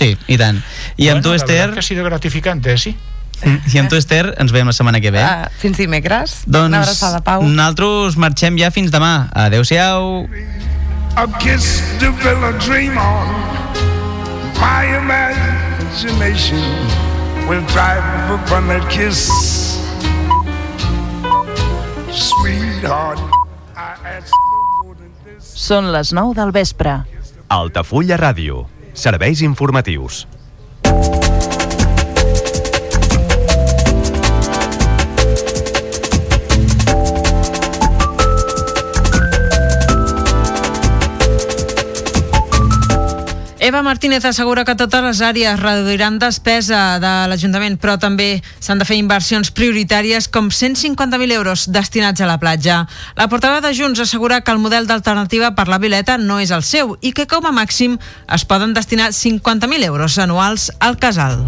Sí, i tant. I bueno, amb tu, la Esther... que ha sido gratificante, sí. I amb tu, Esther, ens veiem la setmana que ve. Uh, fins dimecres. doncs Una abraçada, Pau. nosaltres marxem ja fins demà. Adéu-siau. A kiss to build a dream on. My imagination will drive upon that kiss. Sweetheart, I ask no more than this. Són les 9 del vespre. Altafulla Ràdio. Serveis informatius. Eva Martínez assegura que totes les àrees reduiran despesa de l'Ajuntament, però també s'han de fer inversions prioritàries com 150.000 euros destinats a la platja. La portaveu de Junts assegura que el model d'alternativa per la Vileta no és el seu i que com a màxim es poden destinar 50.000 euros anuals al casal.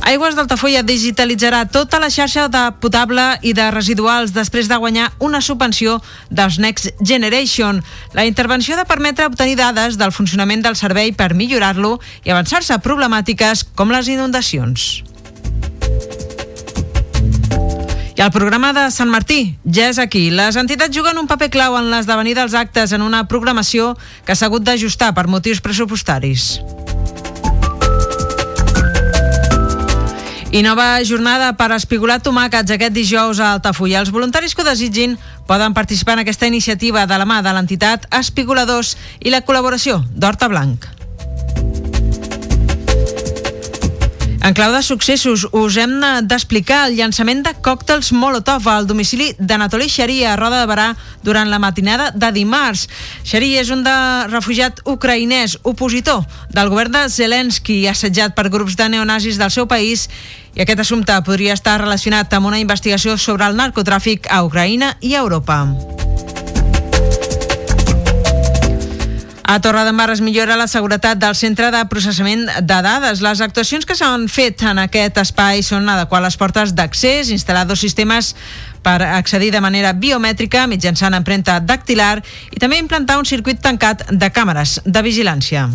Aigües d'Altafulla digitalitzarà tota la xarxa de potable i de residuals després de guanyar una subvenció dels Next Generation. La intervenció ha de permetre obtenir dades del funcionament del servei per millorar-lo i avançar-se a problemàtiques com les inundacions. I el programa de Sant Martí ja és aquí. Les entitats juguen un paper clau en l'esdevenir dels actes en una programació que s'ha hagut d'ajustar per motius pressupostaris. I nova jornada per espigolar tomàquets aquest dijous a Altafulla. Els voluntaris que ho desitgin poden participar en aquesta iniciativa de la mà de l'entitat Espigoladors i la col·laboració d'Horta Blanc. En clau de successos, us hem d'explicar el llançament de còctels Molotov al domicili d'Anatoli Xerí a Roda de Barà durant la matinada de dimarts. Xerí és un de refugiat ucraïnès opositor del govern de Zelensky assetjat per grups de neonazis del seu país i aquest assumpte podria estar relacionat amb una investigació sobre el narcotràfic a Ucraïna i a Europa. A Torredembarra es millora la seguretat del centre de processament de dades. Les actuacions que s'han fet en aquest espai són adequar les portes d'accés, instal·lar dos sistemes per accedir de manera biomètrica mitjançant empremta dactilar i també implantar un circuit tancat de càmeres de vigilància.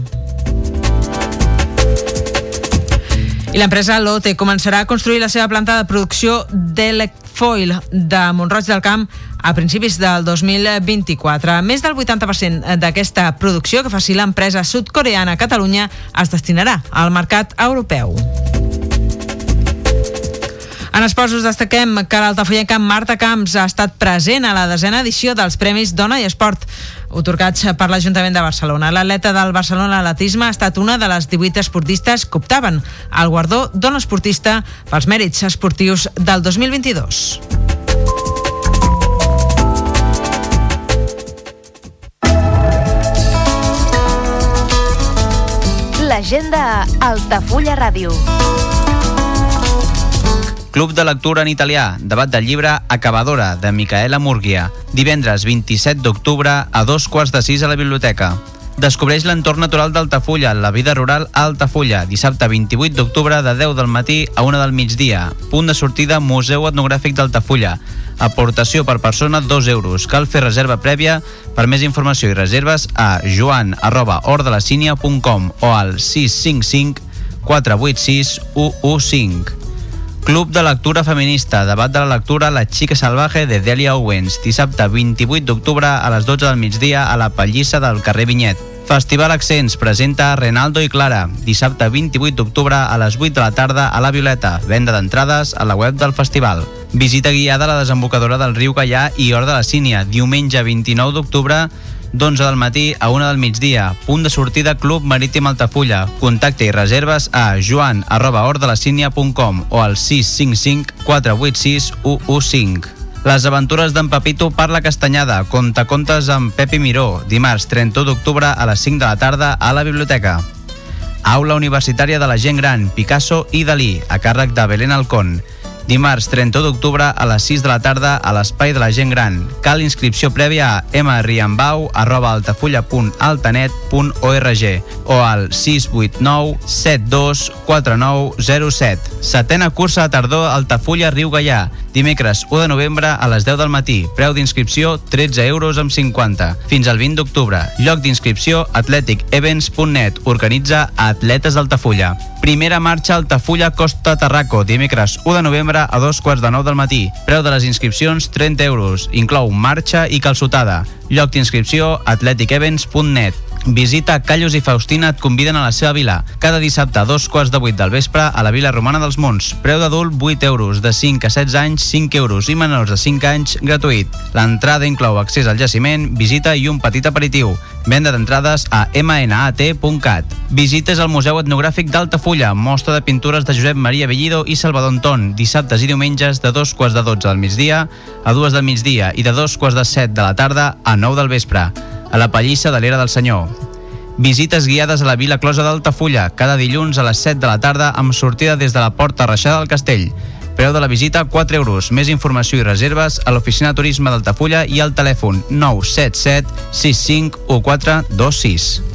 I l'empresa Lotte començarà a construir la seva planta de producció d'Elecfoil de Montroig del Camp a principis del 2024. Més del 80% d'aquesta producció que faci l'empresa sud-coreana a Catalunya es destinarà al mercat europeu. En esports us destaquem que l'altafollenca Marta Camps ha estat present a la desena edició dels Premis Dona i Esport otorgats per l'Ajuntament de Barcelona. L'atleta del Barcelona Atletisme ha estat una de les 18 esportistes que optaven al guardó Dona Esportista pels mèrits esportius del 2022. L'agenda Altafulla Ràdio. Club de lectura en italià, debat del llibre Acabadora, de Micaela Murguia. Divendres 27 d'octubre a dos quarts de sis a la biblioteca. Descobreix l'entorn natural d'Altafulla, la vida rural a Altafulla, dissabte 28 d'octubre de 10 del matí a 1 del migdia. Punt de sortida Museu Etnogràfic d'Altafulla. Aportació per persona 2 euros. Cal fer reserva prèvia. Per més informació i reserves a joan arroba ordelacínia.com o al 655 486 115. Club de lectura feminista, debat de la lectura La xica salvaje de Delia Owens, dissabte 28 d'octubre a les 12 del migdia a la Pallissa del carrer Vinyet. Festival Accents presenta Renaldo i Clara, dissabte 28 d'octubre a les 8 de la tarda a la Violeta, venda d'entrades a la web del festival. Visita guiada a la desembocadora del riu Gallà i Hort de la Sínia, diumenge 29 d'octubre d'11 del matí a 1 del migdia. Punt de sortida Club Marítim Altafulla. Contacte i reserves a joan arroba o al 655 486 115. Les aventures d'en Pepito per la Castanyada. Contacontes amb Pepi Miró. Dimarts 31 d'octubre a les 5 de la tarda a la biblioteca. Aula Universitària de la Gent Gran, Picasso i Dalí, a càrrec de Belén Alcón. Dimarts 31 d'octubre a les 6 de la tarda a l'Espai de la Gent Gran. Cal inscripció prèvia a mriambau arroba altafulla.altanet.org o al 689 72 4907. Setena cursa de tardor Altafulla Riu Gaià. Dimecres 1 de novembre a les 10 del matí. Preu d'inscripció 13 euros amb 50. Fins al 20 d'octubre. Lloc d'inscripció atleticevents.net. Organitza Atletes d'Altafulla. Primera marxa Altafulla Costa Tarraco. Dimecres 1 de novembre a dos quarts de 9 del matí. Preu de les inscripcions 30 euros. Inclou marxa i calçotada. Lloc d'inscripció atleticevents.net. Visita Callos i Faustina et conviden a la seva vila. Cada dissabte a dos quarts de vuit del vespre a la Vila Romana dels Monts. Preu d'adult 8 euros, de 5 a 16 anys 5 euros i menors de 5 anys gratuït. L'entrada inclou accés al jaciment, visita i un petit aperitiu. Venda d'entrades a mnat.cat. Visites al Museu Etnogràfic d'Altafulla, mostra de pintures de Josep Maria Bellido i Salvador Anton, dissabtes i diumenges de dos quarts de 12 del migdia a dues del migdia i de dos quarts de 7 de la tarda a 9 del vespre a la Pallissa de l'Era del Senyor. Visites guiades a la Vila Closa d'Altafulla, cada dilluns a les 7 de la tarda amb sortida des de la Porta Reixada del Castell. Preu de la visita 4 euros. Més informació i reserves a l'oficina turisme d'Altafulla i al telèfon 977 65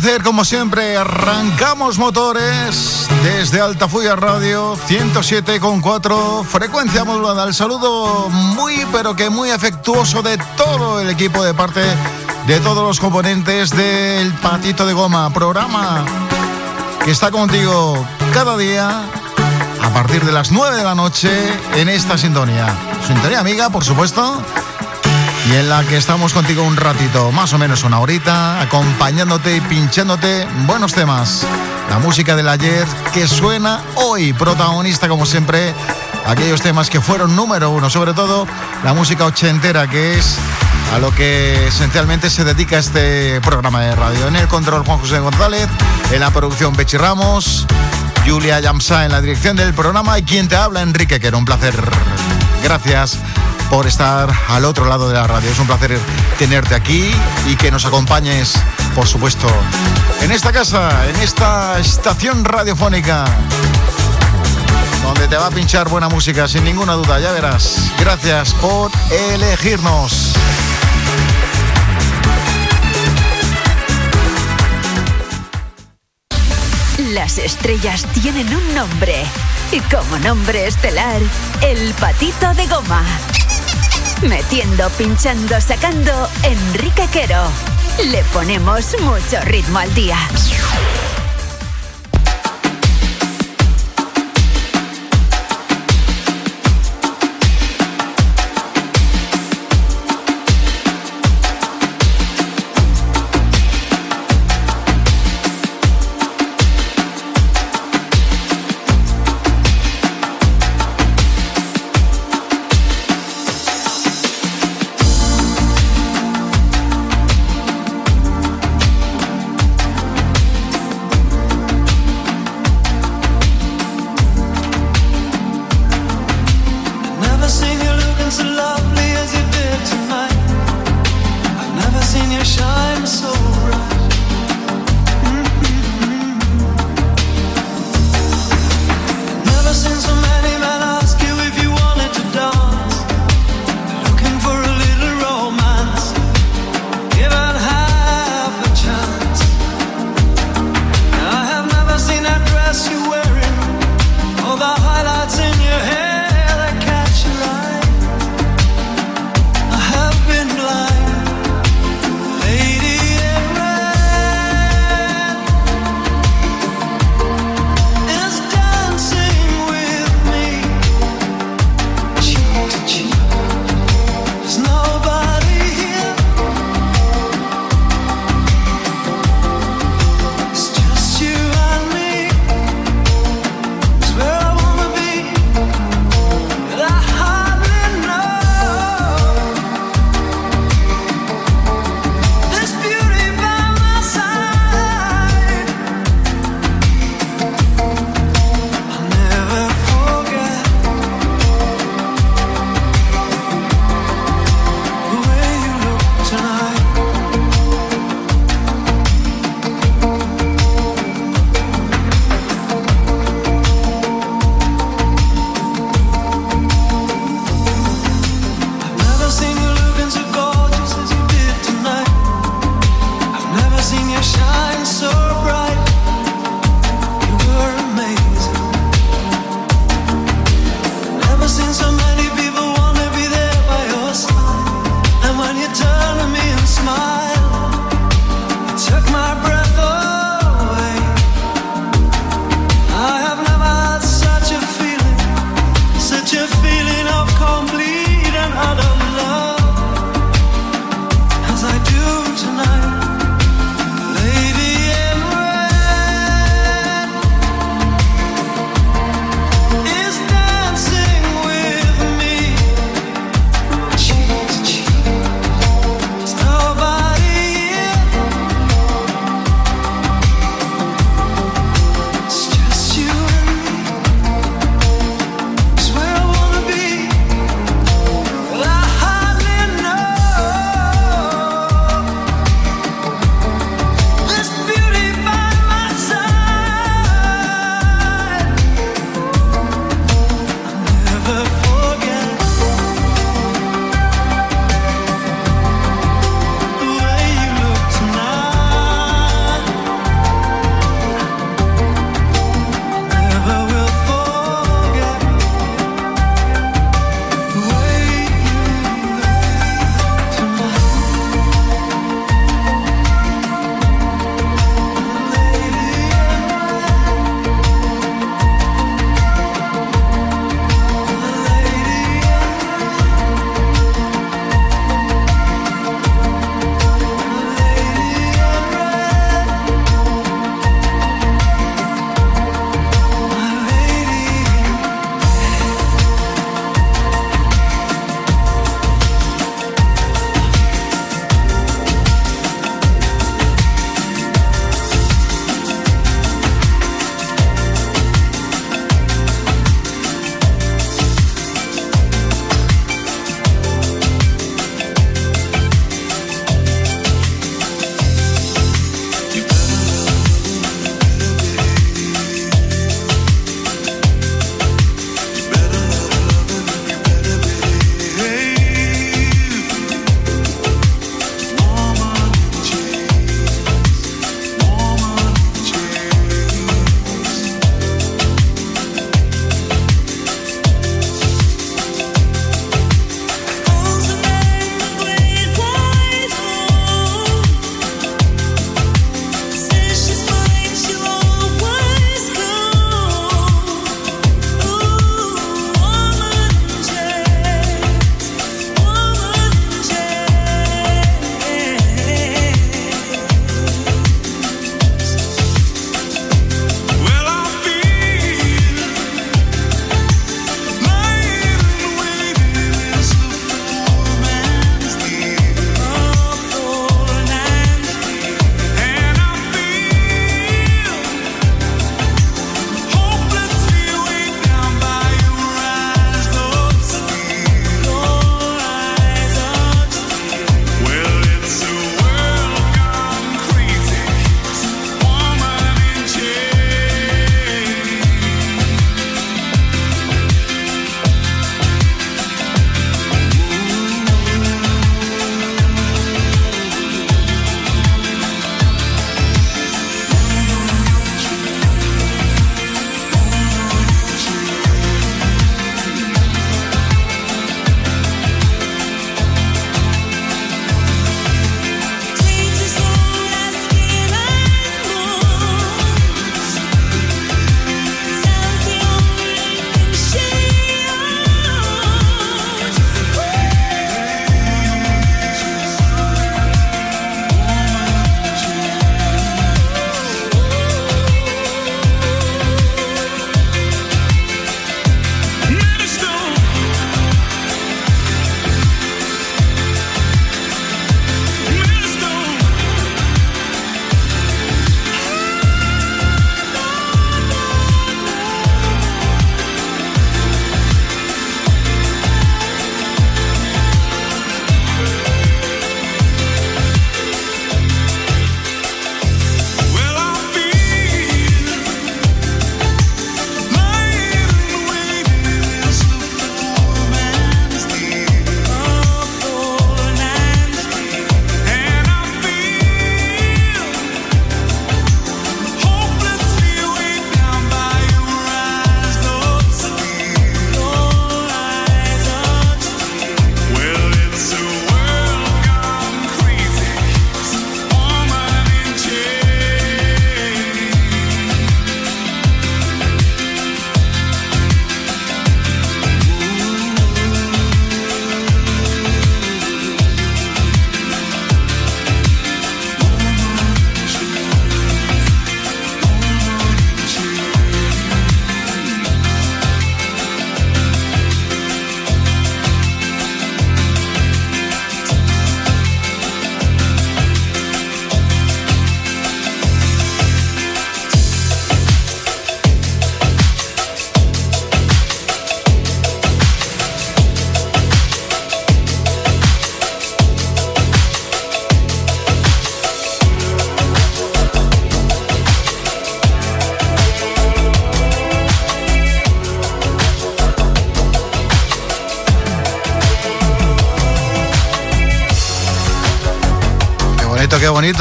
Placer, como siempre, arrancamos motores desde Altafulla Radio 107,4 frecuencia modulada. El saludo muy, pero que muy afectuoso de todo el equipo de parte de todos los componentes del Patito de Goma, programa que está contigo cada día a partir de las 9 de la noche en esta sintonía. Sintonía amiga, por supuesto, y en la que estamos contigo un ratito, más o menos una horita, acompañándote y pinchándote buenos temas. La música del ayer que suena hoy, protagonista como siempre, aquellos temas que fueron número uno, sobre todo la música ochentera, que es a lo que esencialmente se dedica este programa de radio. En el control Juan José González, en la producción Bechi Ramos, Julia Yamsa en la dirección del programa y quien te habla, Enrique, que era un placer. Gracias por estar al otro lado de la radio. Es un placer tenerte aquí y que nos acompañes, por supuesto, en esta casa, en esta estación radiofónica, donde te va a pinchar buena música, sin ninguna duda, ya verás. Gracias por elegirnos. Las estrellas tienen un nombre. Y como nombre estelar, el patito de goma. Metiendo, pinchando, sacando, Enrique Quero. Le ponemos mucho ritmo al día.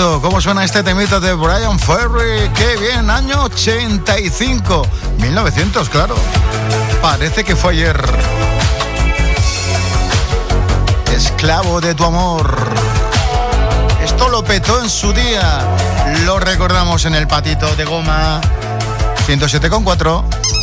¿Cómo suena este temita de Brian Ferry? Qué bien, año 85. 1900, claro. Parece que fue ayer. Esclavo de tu amor. Esto lo petó en su día. Lo recordamos en el patito de goma. 107,4.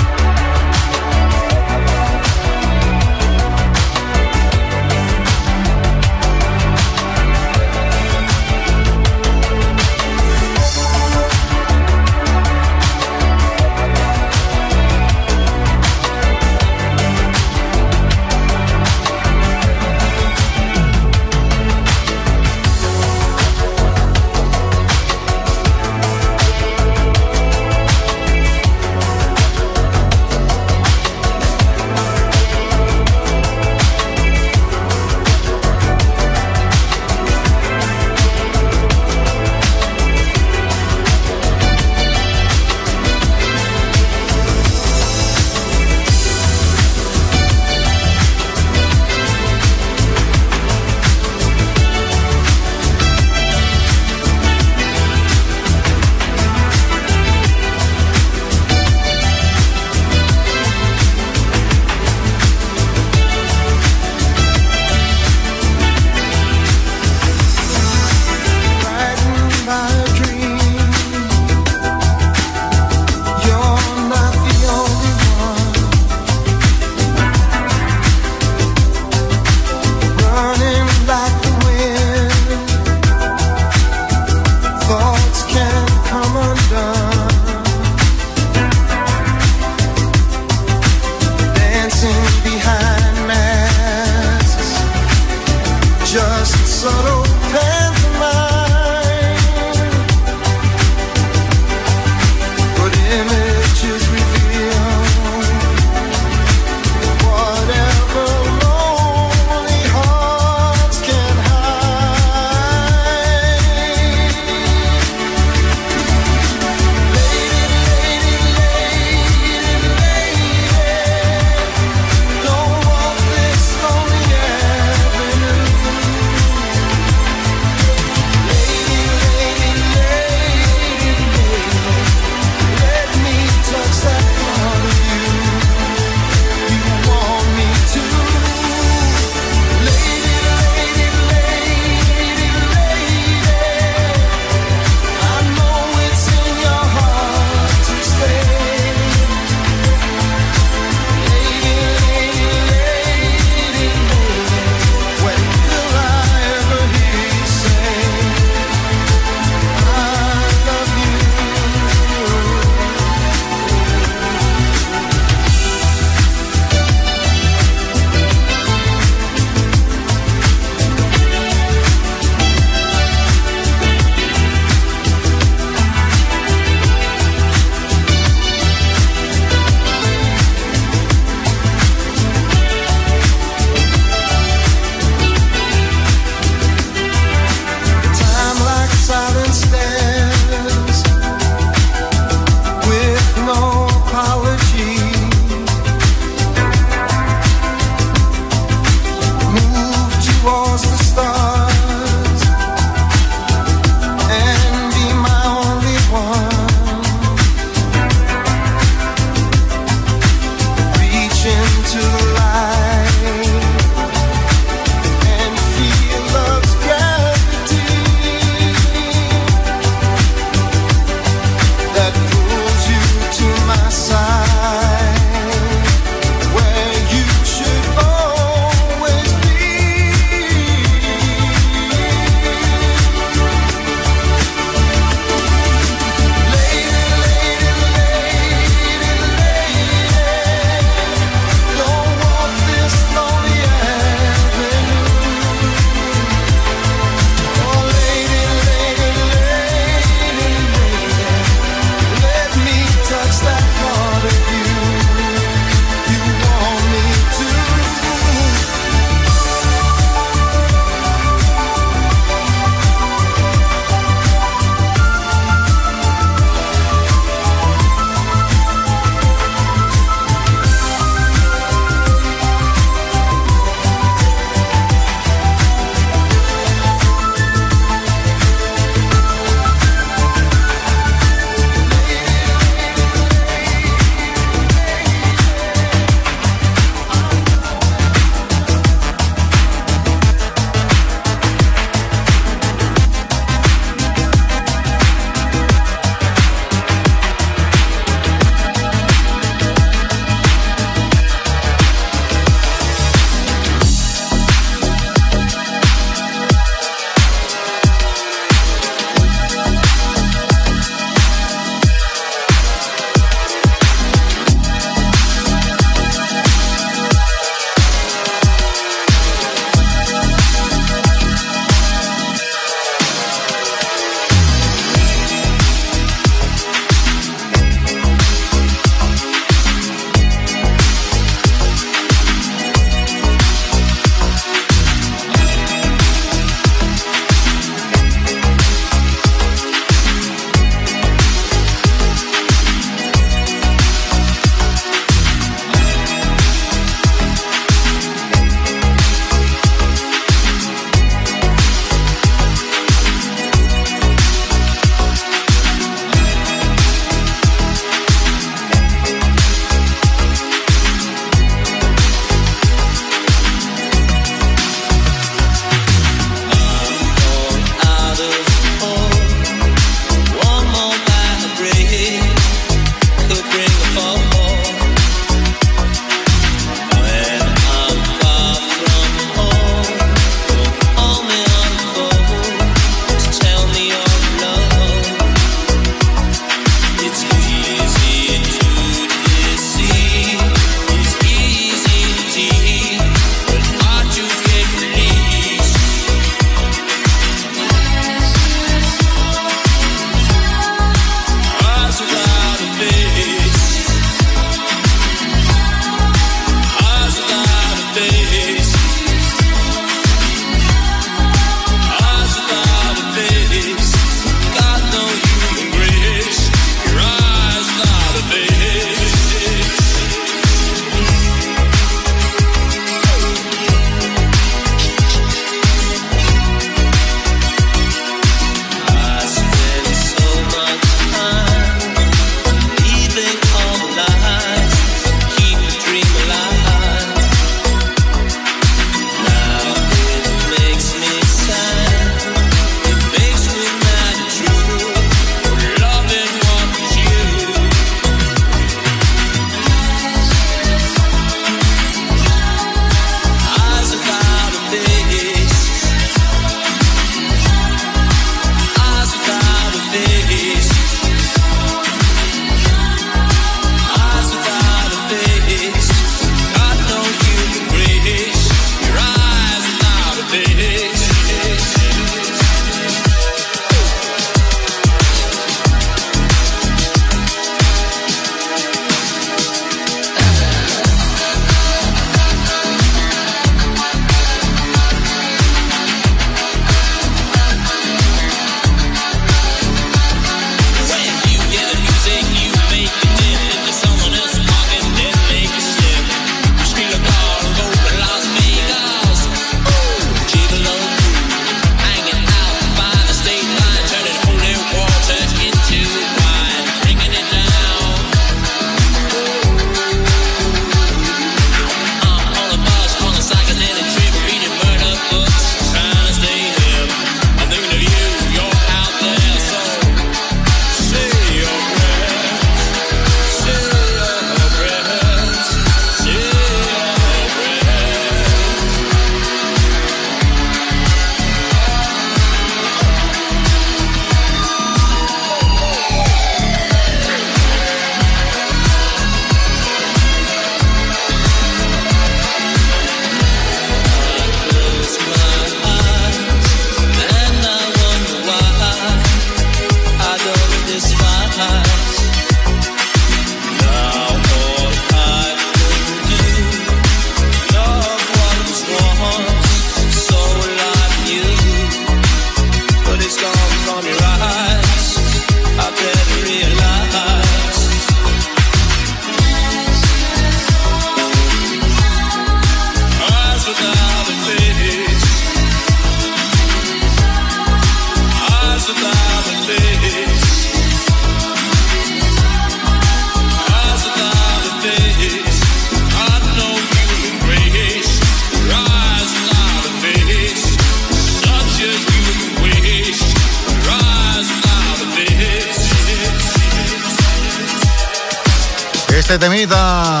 Este temita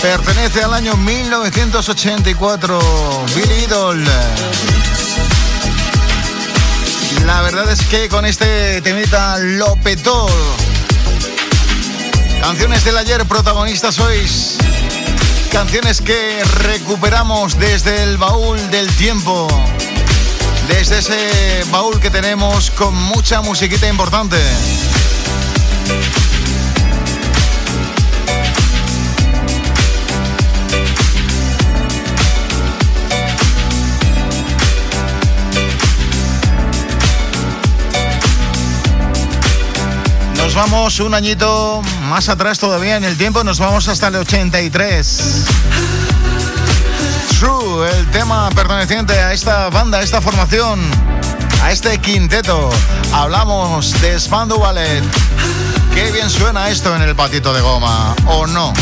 pertenece al año 1984. Billy Idol. La verdad es que con este temita lo petó. Canciones del ayer, protagonistas sois. Canciones que recuperamos desde el baúl del tiempo. Desde ese baúl que tenemos con mucha musiquita importante. Nos vamos un añito más atrás todavía en el tiempo, nos vamos hasta el 83. True, el tema perteneciente a esta banda, a esta formación, a este quinteto. Hablamos de Spandau Ballet. Qué bien suena esto en el patito de goma, ¿o no?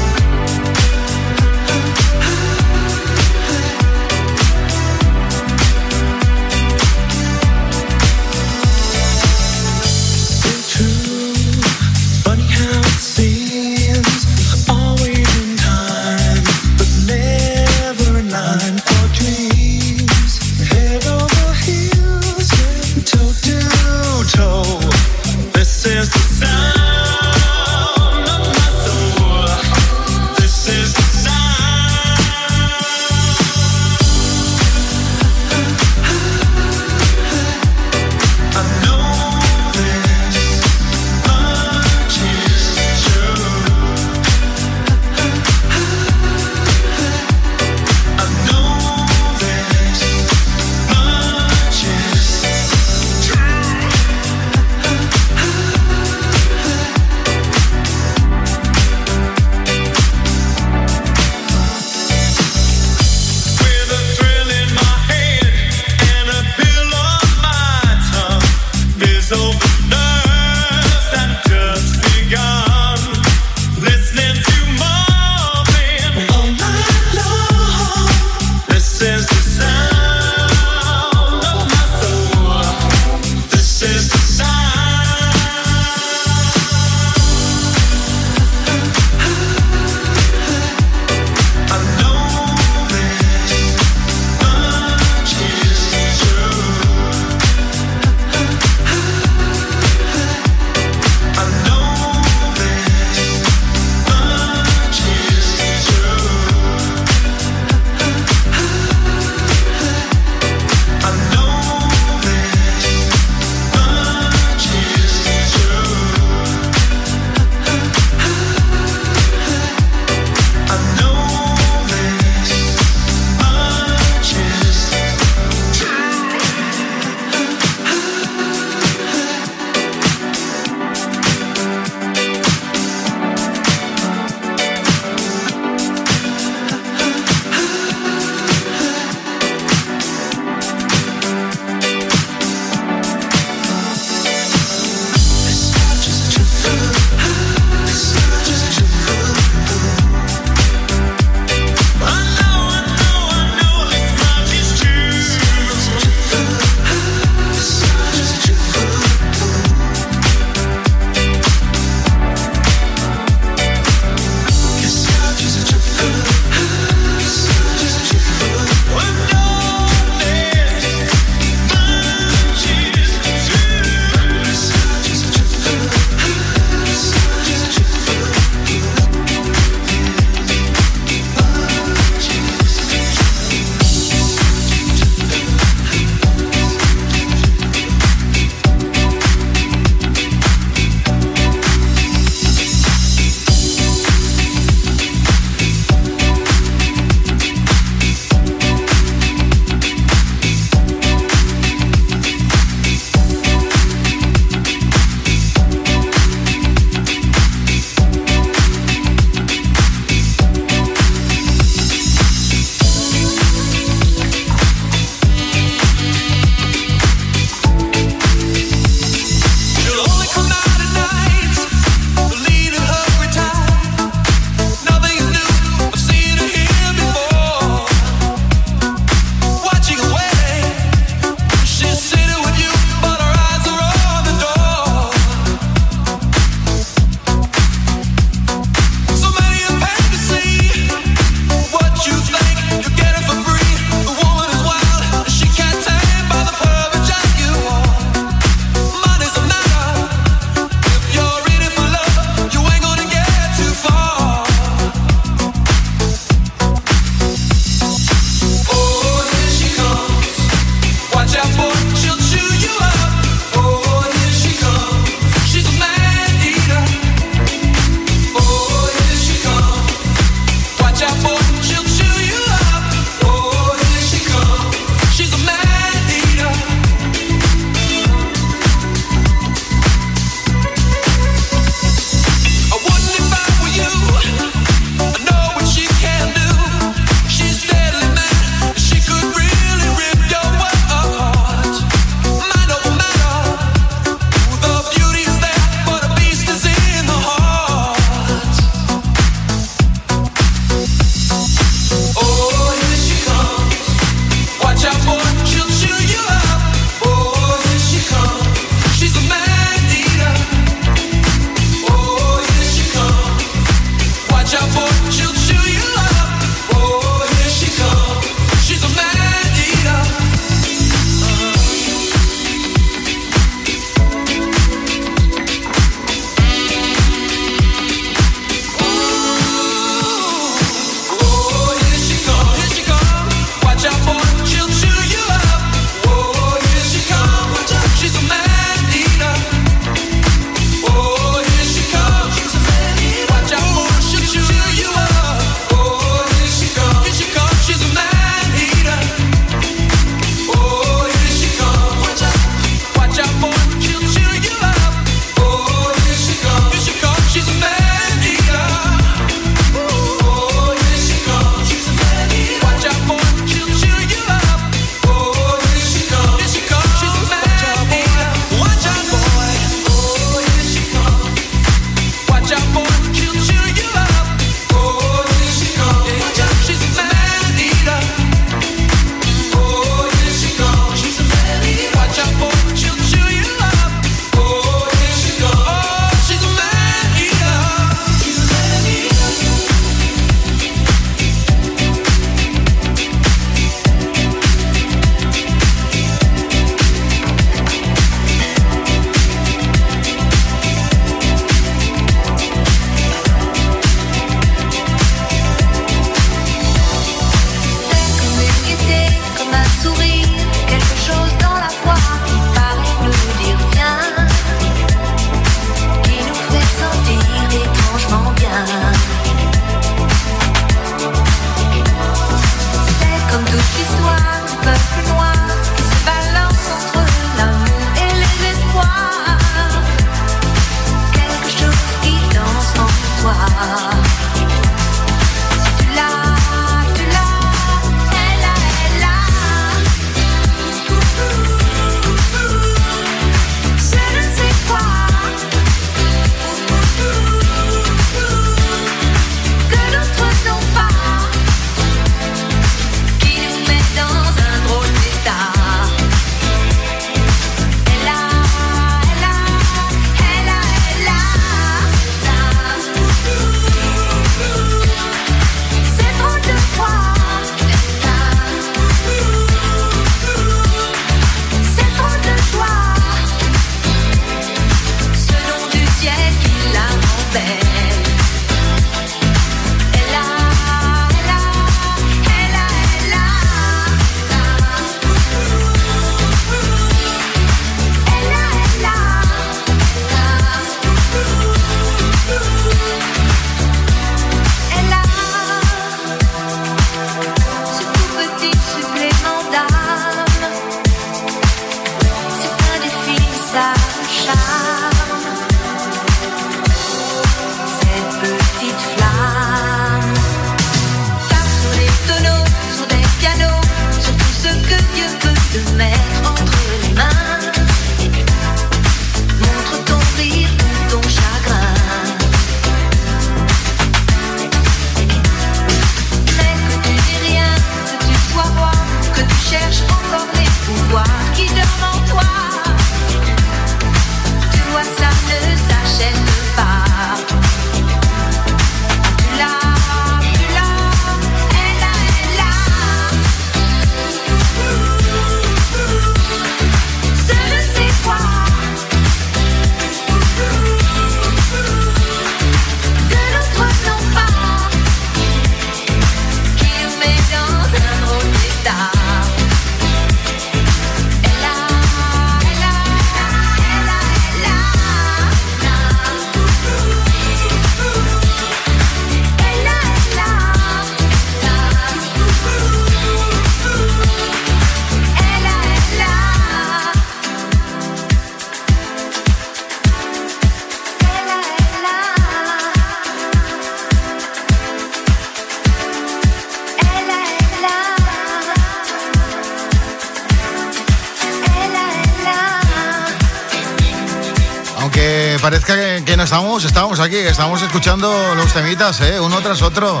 Estamos, estamos aquí, estamos escuchando los temitas, ¿eh? uno tras otro.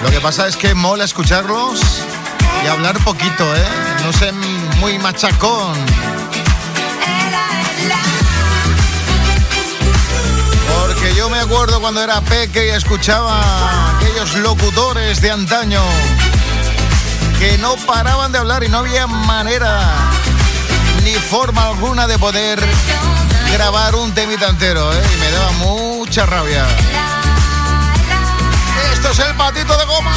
Lo que pasa es que mola escucharlos y hablar poquito, ¿eh? No sé, muy machacón. Porque yo me acuerdo cuando era peque y escuchaba aquellos locutores de antaño que no paraban de hablar y no había manera ni forma alguna de poder grabar un temita entero, ¿eh? Y me daba mucha rabia. Esto es el patito de goma.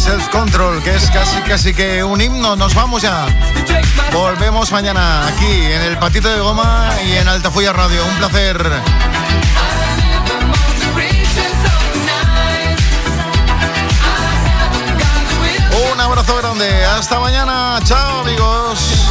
Temita Self Control, que es casi casi que un himno. Nos vamos ya. Volvemos mañana aquí en el Patito de Goma y en Altafulla Radio. Un placer. Un abrazo grande. Hasta mañana. Chao, amigos.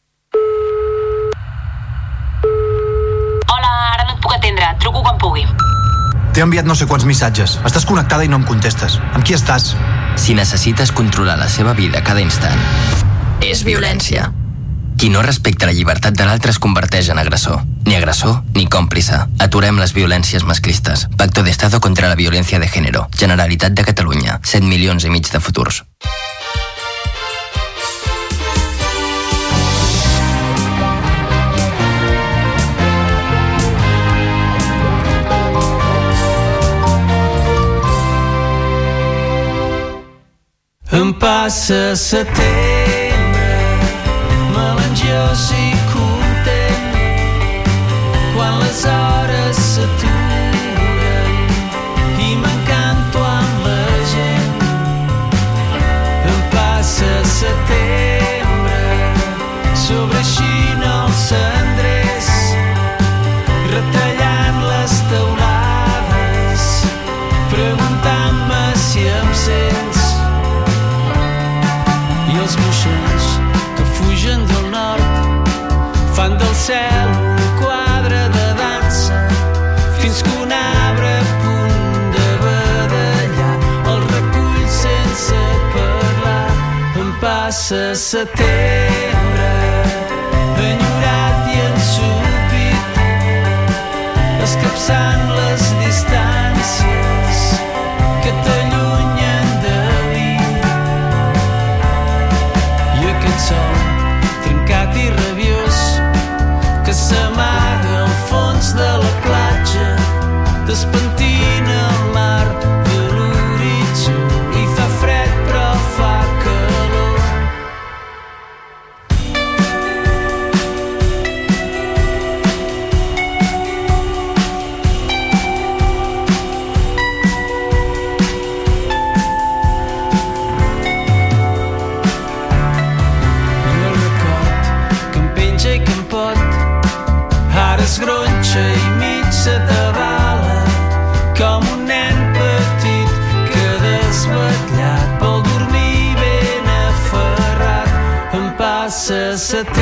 Truco quan pugui. T'he enviat no sé quants missatges. Estàs connectada i no em contestes. Amb qui estàs? Si necessites controlar la seva vida cada instant, és violència. Qui no respecta la llibertat de l'altre es converteix en agressor. Ni agressor ni còmplice. Aturem les violències masclistes. Pacto de Estado contra la violència de género. Generalitat de Catalunya. 7 milions i mig de futurs. passa setembre, melangiós i content, quan les hores s'aturen. setembre Benyorat i ensupit escapçant nécessité.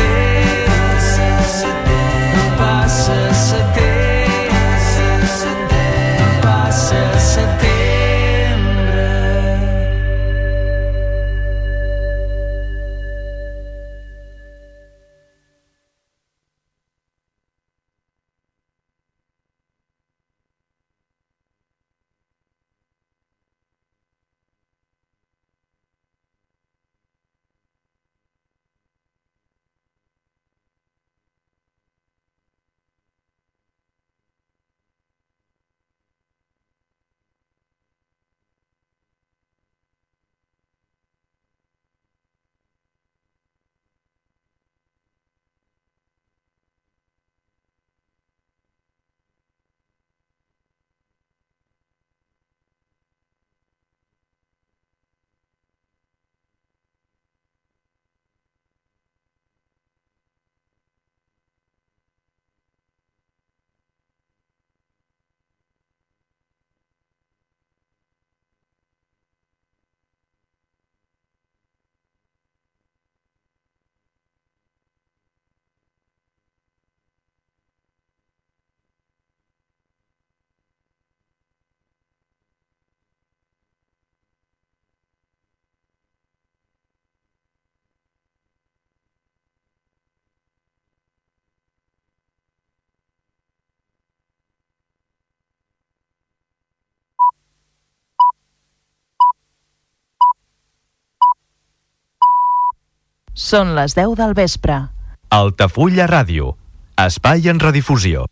Són les 10 del vespre. Altafulla Ràdio, espai en redifusió.